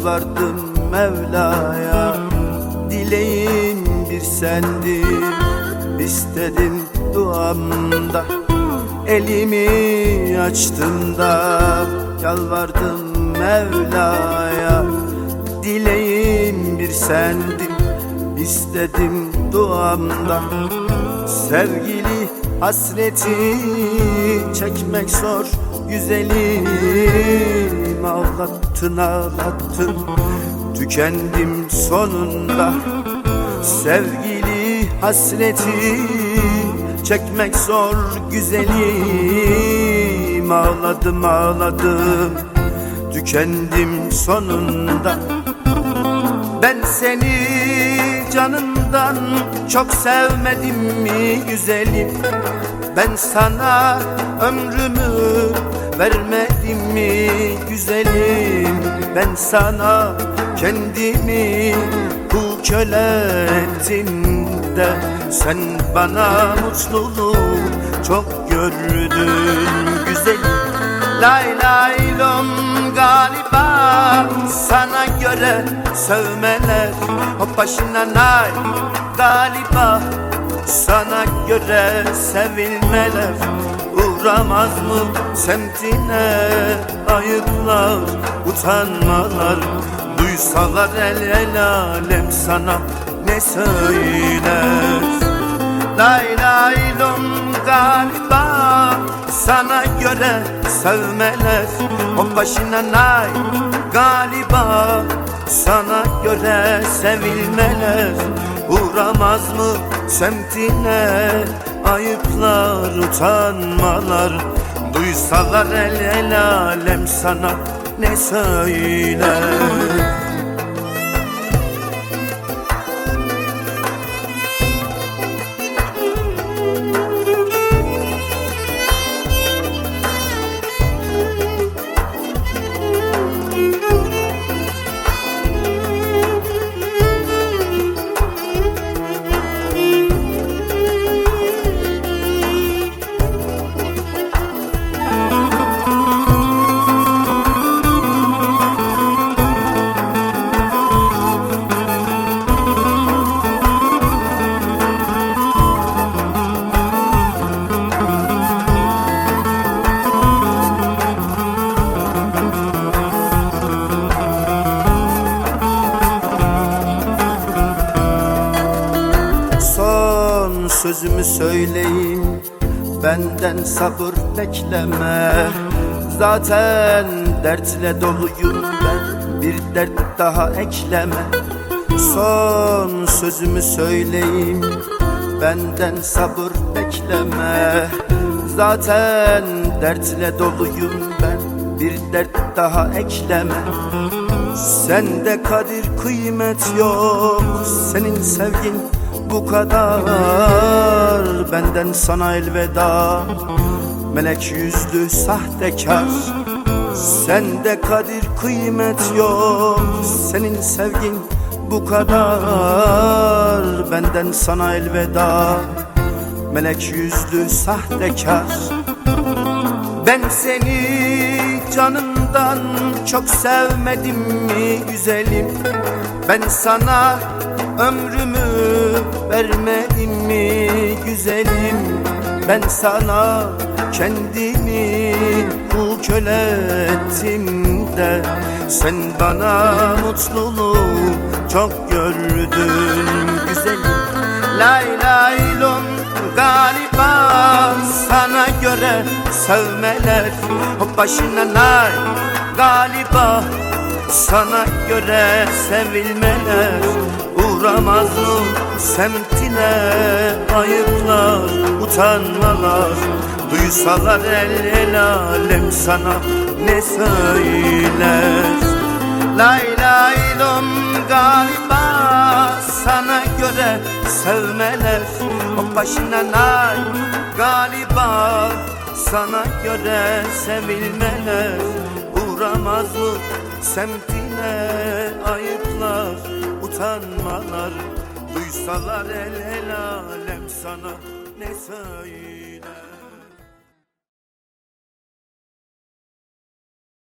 Yalvardım Mevla'ya. Dileğim bir sendin İstedim duamda. Elimi açtığımda Yalvardım Mevla'ya. Dileğim bir sendin İstedim duamda. Sevgili hasreti çekmek zor güzelim Ağlattın ağlattın. Tükendim sonunda Sevgili hasreti. Çekmek zor güzelim Ağladım ağladım. Tükendim sonunda. Ben seni canından çok sevmedim mi güzelim? Ben sana ömrümü vermedim mi güzelim? Ben sana kendimi kul köle ettim de Sen bana mutluluğu çok gördün güzelim. Lay lay lom galiba sana göre sevmeler Hop başına nay. Galiba sana göre sevilmeler Uğramaz mı semtine ayıplar utanmalar? Duysalar el el alem sana ne söyler? Lay lay lom galiba sana göre sevmeler. O başına nay galiba sana göre sevilmeler. Uğramaz mı semtine ayıplar utanmalar. Duysalar el el alem sana ne söyler sözümü söyleyeyim Benden sabır bekleme. Zaten dertle doluyum ben. Bir dert daha ekleme. Son sözümü söyleyeyim Benden sabır bekleme. Zaten dertle doluyum ben. Bir dert daha ekleme. Sende kadir kıymet yok. Senin sevgin bu kadar. Benden sana elveda. Melek yüzlü sahtekar. Sende kadir kıymet yok. Senin sevgin bu kadar. Benden sana elveda. Melek yüzlü sahtekar. Ben seni canımdan çok sevmedim mi güzelim? Ben sana ömrümü vermedim mi güzelim? Ben sana kendimi kul köle ettim de Sen bana mutluluğu çok gördün güzelim. Lay lay lom galiba sana göre sevmeler başına nay galiba sana göre sevilmeler Mı semtine ayıplar? Utanmalar Duysalar el el alem sana ne söyler? Lay lay lom galiba sana göre sevmeler. O başına nay galiba sana göre sevilmeler. Uğramaz mı semtine ayıplar utanmalar Duysalar el el alem sana ne söyler